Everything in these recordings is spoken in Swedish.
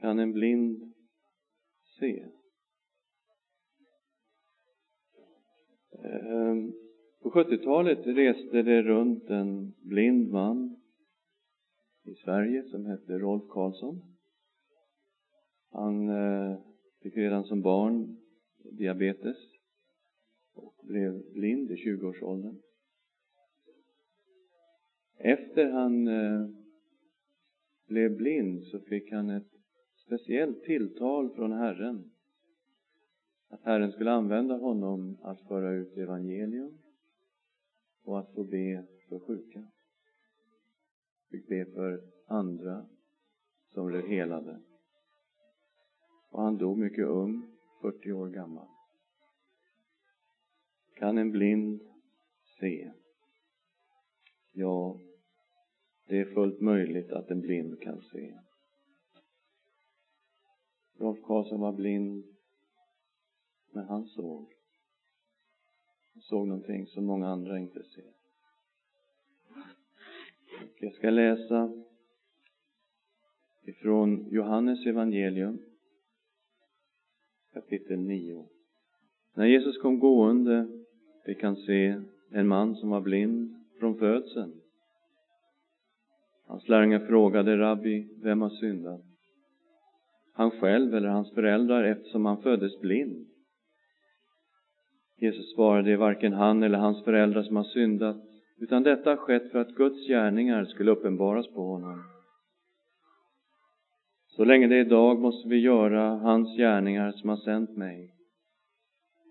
Kan en blind se? Ehm, på 70-talet reste det runt en blind man i Sverige som hette Rolf Karlsson. Han eh, fick redan som barn diabetes och blev blind i 20-årsåldern. Efter han eh, blev blind så fick han ett speciellt tilltal från Herren. Att Herren skulle använda honom att föra ut evangelium och att få be för sjuka. Fick be för andra som blev helade. Och han dog mycket ung, 40 år gammal. Kan en blind se? Ja, det är fullt möjligt att en blind kan se. Rolf Karlsson var blind, men han såg. Han såg någonting som många andra inte ser. Jag ska läsa ifrån Johannes evangelium kapitel 9. När Jesus kom gående fick han se en man som var blind från födseln. Hans lärjungar frågade Rabbi, vem har syndat? Han själv eller hans föräldrar eftersom han föddes blind? Jesus svarade, det är varken han eller hans föräldrar som har syndat, utan detta har skett för att Guds gärningar skulle uppenbaras på honom. Så länge det är dag måste vi göra hans gärningar som har sänt mig.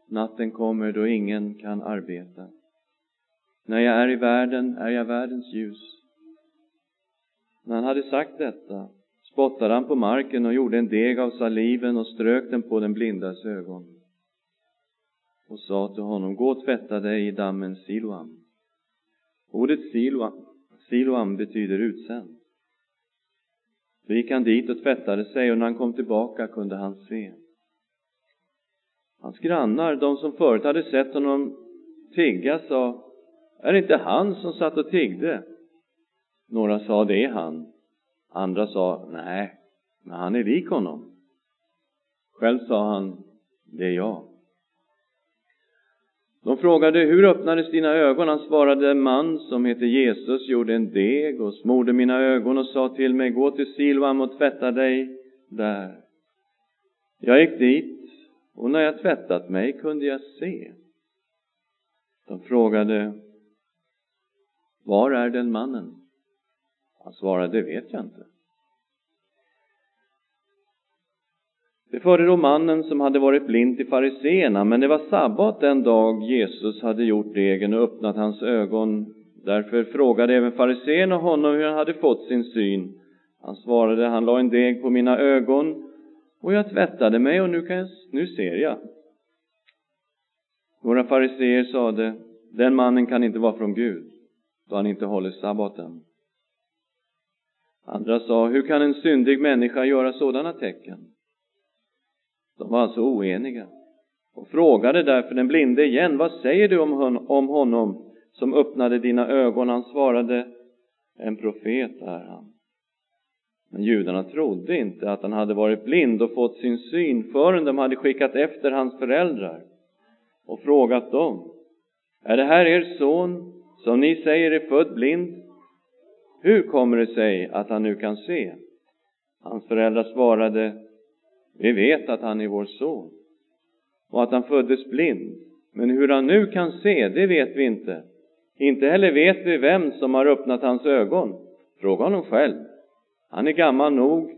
Natten kommer då ingen kan arbeta. När jag är i världen är jag världens ljus. När han hade sagt detta spottade han på marken och gjorde en deg av saliven och strök den på den blindas ögon och sa till honom, gå och tvätta dig i dammen Siloam. Ordet Siloam, Siloam betyder utsänd. Så gick han dit och tvättade sig och när han kom tillbaka kunde han se. Hans grannar, de som förut hade sett honom tigga, sa, är det inte han som satt och tiggde? Några sa, det är han. Andra sa, nej, men han är lik honom. Själv sa han, det är jag. De frågade, hur öppnades dina ögon? Han svarade, en man som heter Jesus gjorde en deg och smorde mina ögon och sa till mig, gå till Siloam och tvätta dig där. Jag gick dit och när jag tvättat mig kunde jag se. De frågade, var är den mannen? Han svarade, det vet jag inte. Det förde då mannen som hade varit blind till fariseerna, men det var sabbat den dag Jesus hade gjort degen och öppnat hans ögon. Därför frågade även fariseerna honom hur han hade fått sin syn. Han svarade, han la en deg på mina ögon och jag tvättade mig och nu, kan jag, nu ser jag. Några fariseer sade, den mannen kan inte vara från Gud, då han inte håller sabbaten. Andra sa, hur kan en syndig människa göra sådana tecken? De var alltså oeniga och frågade därför den blinde igen, vad säger du om honom som öppnade dina ögon? Han svarade, en profet är han. Men judarna trodde inte att han hade varit blind och fått sin syn förrän de hade skickat efter hans föräldrar och frågat dem, är det här er son som ni säger är född blind? Hur kommer det sig att han nu kan se? Hans föräldrar svarade, vi vet att han är vår son och att han föddes blind. Men hur han nu kan se, det vet vi inte. Inte heller vet vi vem som har öppnat hans ögon. Fråga honom själv. Han är gammal nog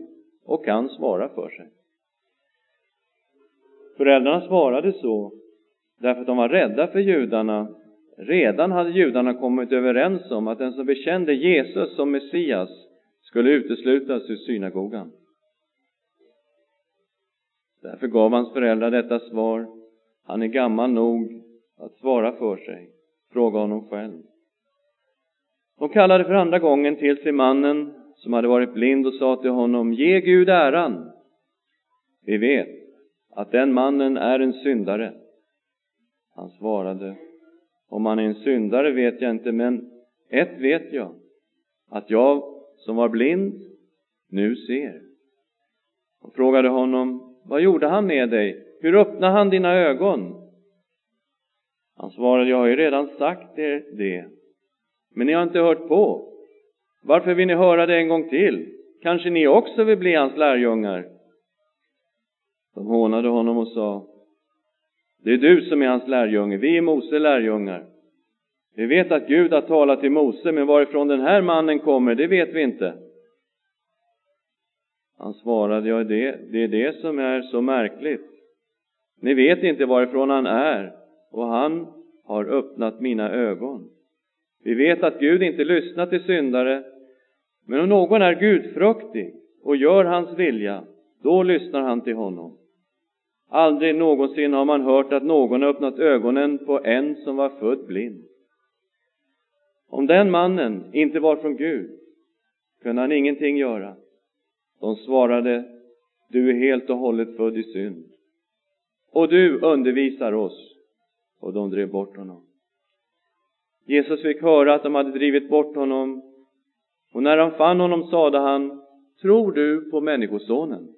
och kan svara för sig. Föräldrarna svarade så därför att de var rädda för judarna. Redan hade judarna kommit överens om att den som bekände Jesus som Messias skulle uteslutas ur synagogan. Därför gav hans föräldrar detta svar. Han är gammal nog att svara för sig. Fråga honom själv. De kallade för andra gången till sig mannen som hade varit blind och sa till honom, ge Gud äran. Vi vet att den mannen är en syndare. Han svarade, om han är en syndare vet jag inte, men ett vet jag, att jag som var blind nu ser. frågade honom, vad gjorde han med dig? Hur öppnade han dina ögon? Han svarade, jag har ju redan sagt er det, men ni har inte hört på. Varför vill ni höra det en gång till? Kanske ni också vill bli hans lärjungar? De hånade honom och sa, det är du som är hans lärjunge, vi är Mose lärjungar. Vi vet att Gud har talat till Mose, men varifrån den här mannen kommer, det vet vi inte. Han svarade, ja, det, det är det som är så märkligt. Ni vet inte varifrån han är, och han har öppnat mina ögon. Vi vet att Gud inte lyssnar till syndare, men om någon är gudfruktig och gör hans vilja, då lyssnar han till honom. Aldrig någonsin har man hört att någon öppnat ögonen på en som var född blind. Om den mannen inte var från Gud kunde han ingenting göra. De svarade, du är helt och hållet född i synd. Och du undervisar oss. Och de drev bort honom. Jesus fick höra att de hade drivit bort honom. Och när han fann honom sade han, tror du på Människosonen?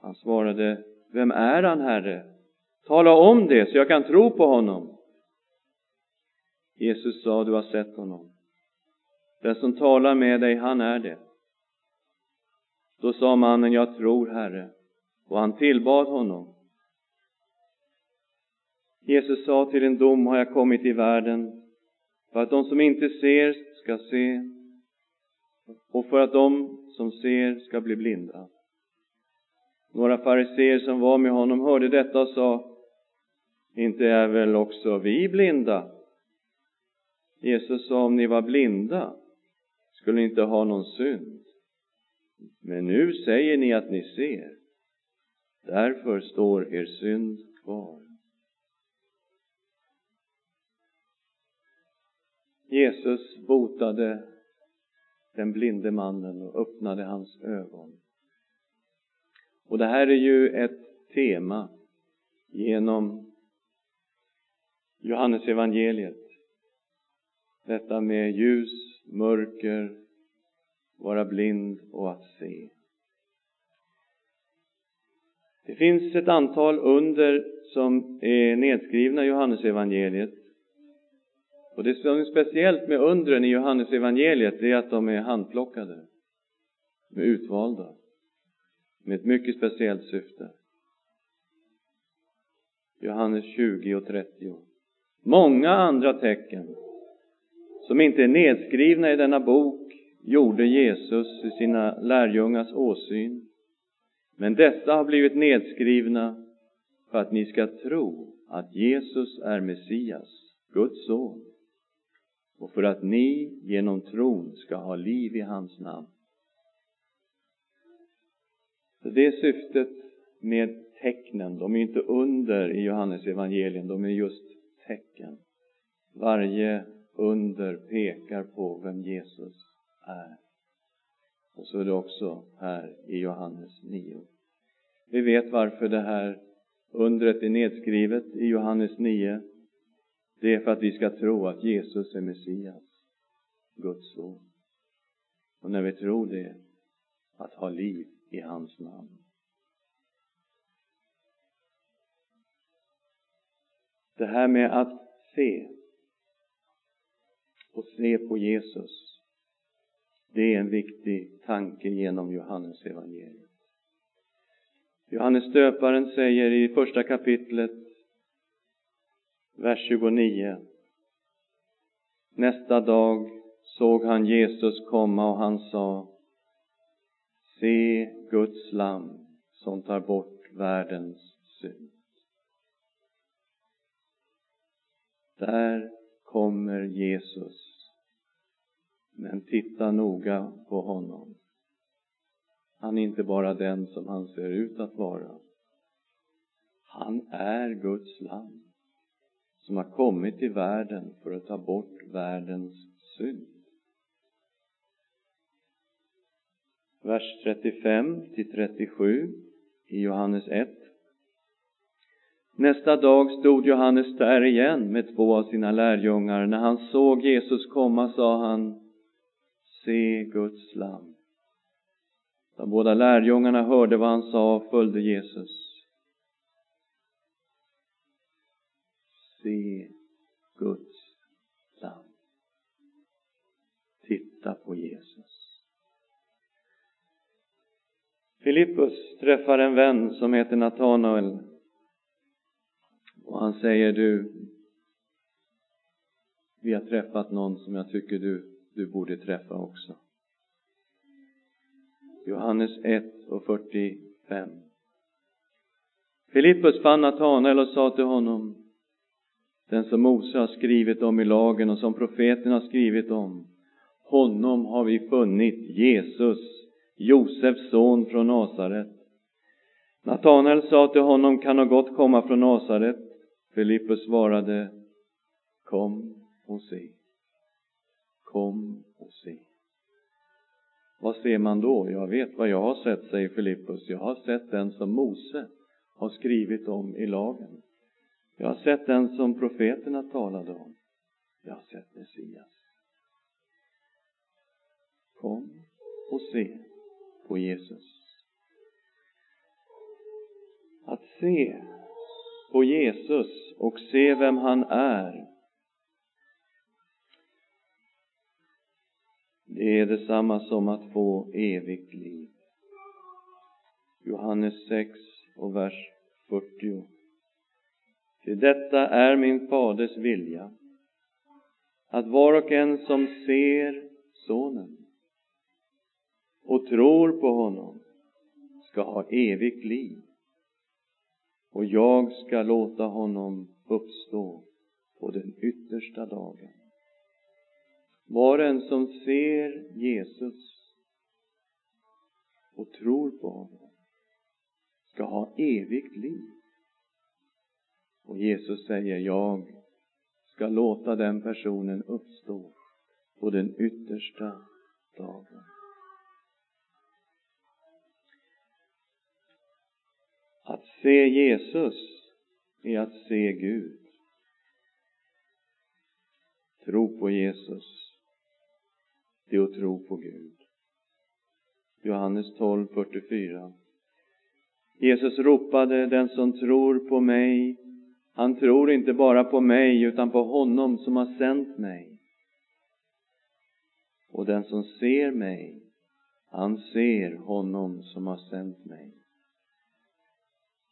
Han svarade, vem är han, Herre? Tala om det så jag kan tro på honom. Jesus sa, du har sett honom. Den som talar med dig, han är det. Då sa mannen, jag tror, Herre, och han tillbad honom. Jesus sa, till en dom har jag kommit i världen, för att de som inte ser ska se, och för att de som ser ska bli blinda. Några fariseer som var med honom hörde detta och sa, inte är väl också vi blinda? Jesus sa, om ni var blinda skulle ni inte ha någon synd. Men nu säger ni att ni ser. Därför står er synd kvar. Jesus botade den blinde mannen och öppnade hans ögon. Och det här är ju ett tema genom Johannes evangeliet. Detta med ljus, mörker, vara blind och att se. Det finns ett antal under som är nedskrivna i Johannes evangeliet. Och det som är speciellt med undren i Johannes evangeliet är att de är handplockade, de är utvalda med ett mycket speciellt syfte. Johannes 20 och 30. Många andra tecken som inte är nedskrivna i denna bok gjorde Jesus i sina lärjungars åsyn. Men dessa har blivit nedskrivna för att ni ska tro att Jesus är Messias, Guds son, och för att ni genom tron ska ha liv i hans namn. Så det är syftet med tecknen. De är inte under i Johannes evangelium, de är just tecken. Varje under pekar på vem Jesus är. Och så är det också här i Johannes 9. Vi vet varför det här undret är nedskrivet i Johannes 9. Det är för att vi ska tro att Jesus är Messias, Guds son. Och när vi tror det, att ha liv i hans namn. Det här med att se och se på Jesus, det är en viktig tanke genom Johannes evangeliet. Johannes döparen säger i första kapitlet, vers 29. Nästa dag såg han Jesus komma och han sa Se Guds lam som tar bort världens synd. Där kommer Jesus. Men titta noga på honom. Han är inte bara den som han ser ut att vara. Han är Guds lam som har kommit till världen för att ta bort världens synd. Vers 35 till 37 i Johannes 1. Nästa dag stod Johannes där igen med två av sina lärjungar. När han såg Jesus komma sa han, se Guds lam. De båda lärjungarna hörde vad han sa och följde Jesus. Se Guds lam. Titta på Jesus. Filippus träffar en vän som heter Natanael. Och han säger du, vi har träffat någon som jag tycker du, du borde träffa också. Johannes 1 och 45. Filippus fann Natanael och sa till honom, den som Mose har skrivit om i lagen och som profeten har skrivit om, honom har vi funnit, Jesus, Josefs son från Nasaret. Natanael sa till honom, kan något gott komma från Nasaret? Filippus svarade, kom och se. Kom och se. Vad ser man då? Jag vet vad jag har sett, säger Filippus. Jag har sett den som Mose har skrivit om i lagen. Jag har sett den som profeterna talade om. Jag har sett Messias. Kom och se på Jesus. Att se på Jesus och se vem han är Det är detsamma som att få evigt liv. Johannes 6 och vers 40. Till detta är min faders vilja, att var och en som ser Sonen och tror på honom ska ha evigt liv och jag ska låta honom uppstå på den yttersta dagen. Var och en som ser Jesus och tror på honom ska ha evigt liv. Och Jesus säger, jag ska låta den personen uppstå på den yttersta dagen. Att se Jesus är att se Gud. Tro på Jesus det är att tro på Gud. Johannes 12, 44. Jesus ropade, den som tror på mig, han tror inte bara på mig utan på honom som har sänt mig. Och den som ser mig, han ser honom som har sänt mig.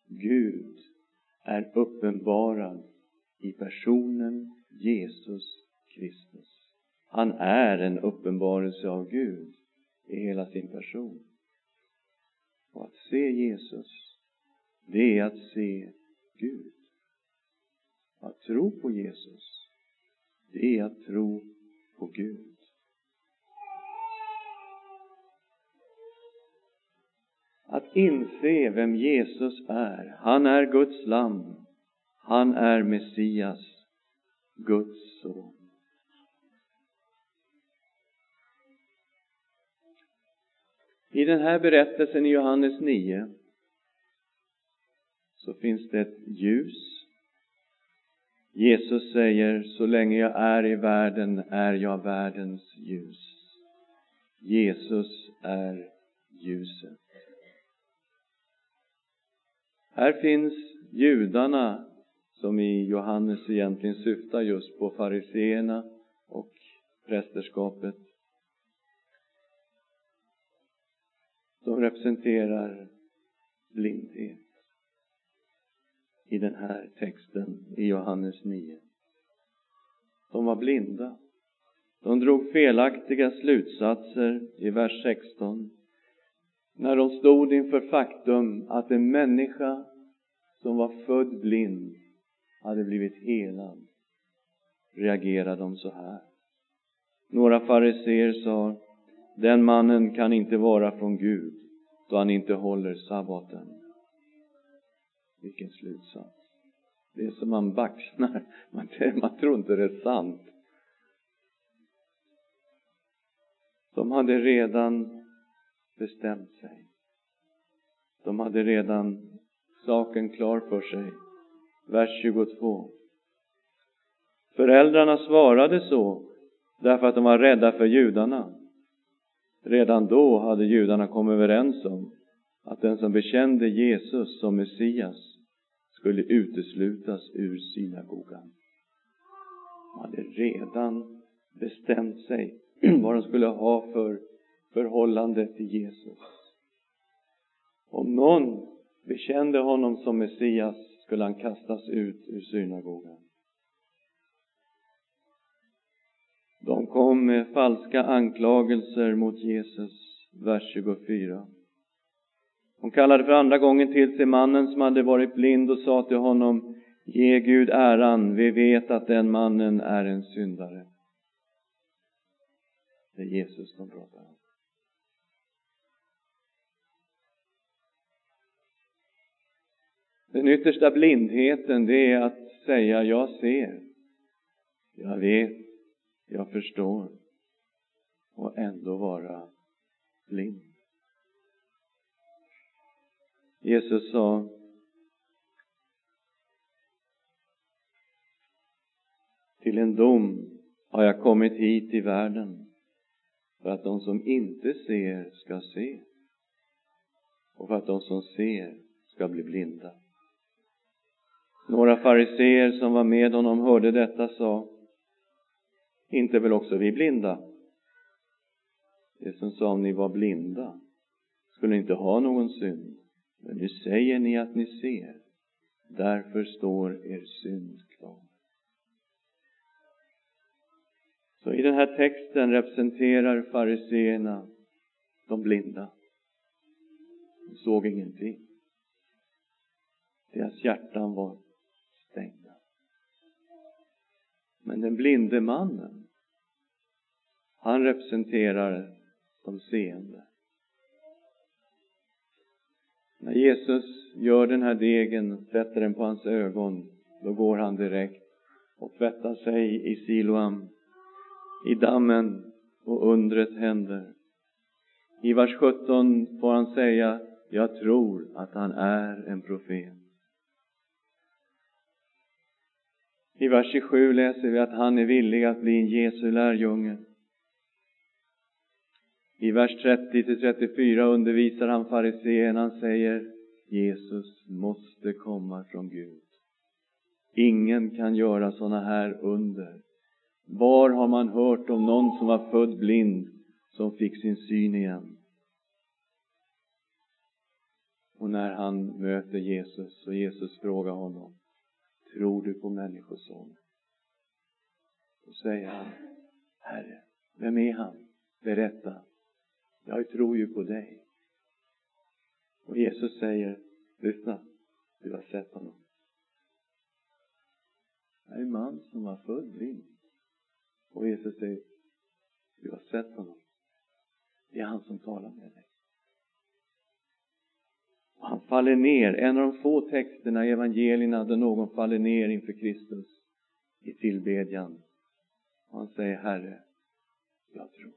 Gud är uppenbarad i personen Jesus Kristus. Han är en uppenbarelse av Gud i hela sin person. Och att se Jesus, det är att se Gud. Att tro på Jesus, det är att tro på Gud. Att inse vem Jesus är. Han är Guds lam. Han är Messias, Guds son. I den här berättelsen i Johannes 9 så finns det ett ljus. Jesus säger, så länge jag är i världen är jag världens ljus. Jesus är ljuset. Här finns judarna som i Johannes egentligen syftar just på fariseerna och prästerskapet. De representerar blindhet i den här texten i Johannes 9. De var blinda. De drog felaktiga slutsatser i vers 16 när de stod inför faktum att en människa som var född blind hade blivit helad reagerade de så här. Några fariseer sa den mannen kan inte vara från Gud då han inte håller sabbaten. Vilken slutsats. Det är som man baxnar. Man, man tror inte det är sant. De hade redan bestämt sig. De hade redan saken klar för sig. Vers 22. Föräldrarna svarade så därför att de var rädda för judarna. Redan då hade judarna kommit överens om att den som bekände Jesus som Messias skulle uteslutas ur synagogan. De hade redan bestämt sig vad de skulle ha för förhållande till Jesus. Om någon bekände honom som Messias skulle han kastas ut ur synagogan. De kom med falska anklagelser mot Jesus, vers 24. Hon kallade för andra gången till sig mannen som hade varit blind och sa till honom Ge Gud äran, vi vet att den mannen är en syndare. Det är Jesus de pratar om. Den yttersta blindheten, det är att säga jag ser, jag vet, jag förstår och ändå vara blind. Jesus sa Till en dom har jag kommit hit i världen för att de som inte ser ska se och för att de som ser ska bli blinda. Några fariseer som var med honom hörde detta sa Inte väl också vi blinda? Jesus som sa om ni var blinda skulle inte ha någon synd. Men nu säger ni att ni ser. Därför står er synd klar. Så i den här texten representerar fariseerna de blinda. De såg ingenting. Deras hjärtan var Men den blinde mannen, han representerar de seende. När Jesus gör den här degen, sätter den på hans ögon, då går han direkt och tvättar sig i Siloam, i dammen och undret händer. I vers 17 får han säga, jag tror att han är en profet. I vers 27 läser vi att han är villig att bli en Jesu lärjunge. I vers 30-34 undervisar han fariseerna. Han säger Jesus måste komma från Gud. Ingen kan göra sådana här under. Var har man hört om någon som var född blind som fick sin syn igen? Och när han möter Jesus och Jesus frågar honom Tror du på Människosonen? Då säger han Herre, vem är han? Berätta. Jag tror ju på dig. Och Jesus säger, lyssna, du har sett honom. Det är en man som var född blind. Och Jesus säger, du har sett honom. Det är han som talar med dig. Och han faller ner, en av de få texterna i evangelierna där någon faller ner inför Kristus i tillbedjan. Och han säger, Herre, jag tror.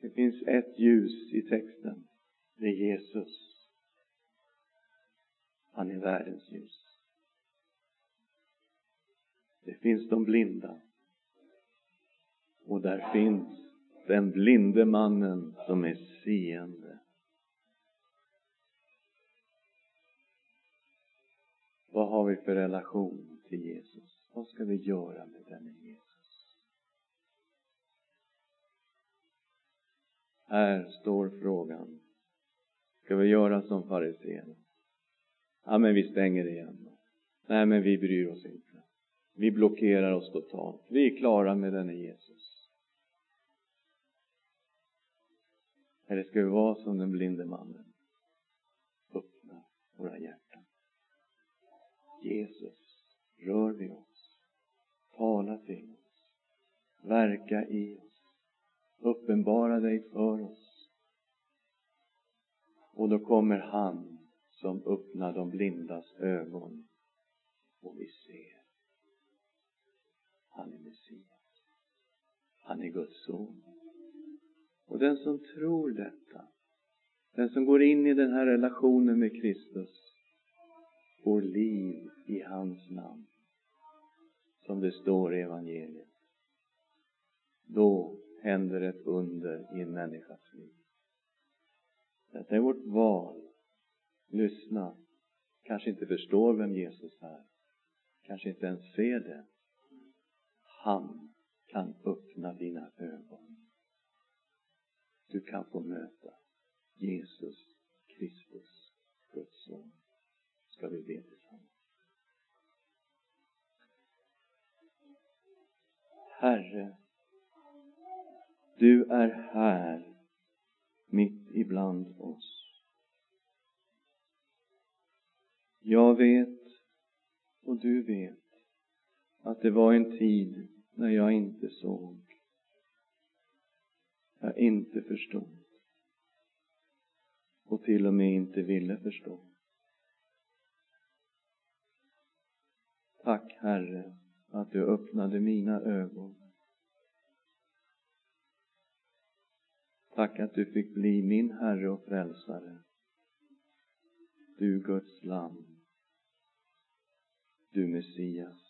Det finns ett ljus i texten. Det är Jesus. Han är världens ljus. Det finns de blinda. Och där finns den blinde mannen som är seende. Vad har vi för relation till Jesus? Vad ska vi göra med denne Jesus? Här står frågan. Ska vi göra som fariséerna? Ja, men vi stänger igen. Nej, men vi bryr oss inte. Vi blockerar oss totalt. Vi är klara med denne Jesus. Eller ska vi vara som den blinde mannen? Öppna våra hjärtan. Jesus, rör vid oss. Tala till oss. Verka i oss. Uppenbara dig för oss. Och då kommer han som öppnar de blindas ögon och vi ser. Han är Messias. Han är Guds son. Och den som tror detta, den som går in i den här relationen med Kristus, får liv i hans namn. Som det står i evangeliet. då händer ett under i en människas liv. Detta är vårt val. Lyssna. Kanske inte förstår vem Jesus är. Kanske inte ens ser det. Han kan öppna dina ögon. Du kan få möta Jesus Kristus, Guds son. Ska vi be tillsammans. Herre, du är här mitt ibland oss. Jag vet och du vet att det var en tid när jag inte såg. Jag inte förstod. Och till och med inte ville förstå. Tack Herre att du öppnade mina ögon. Tack att du fick bli min Herre och Frälsare. Du Guds lamm. Du Messias.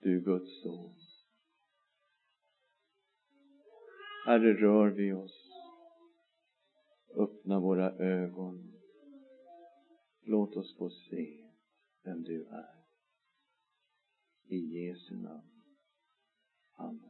Du Guds son. Herre, rör vi oss. Öppna våra ögon. Låt oss få se vem du är. I Jesu namn. Amen.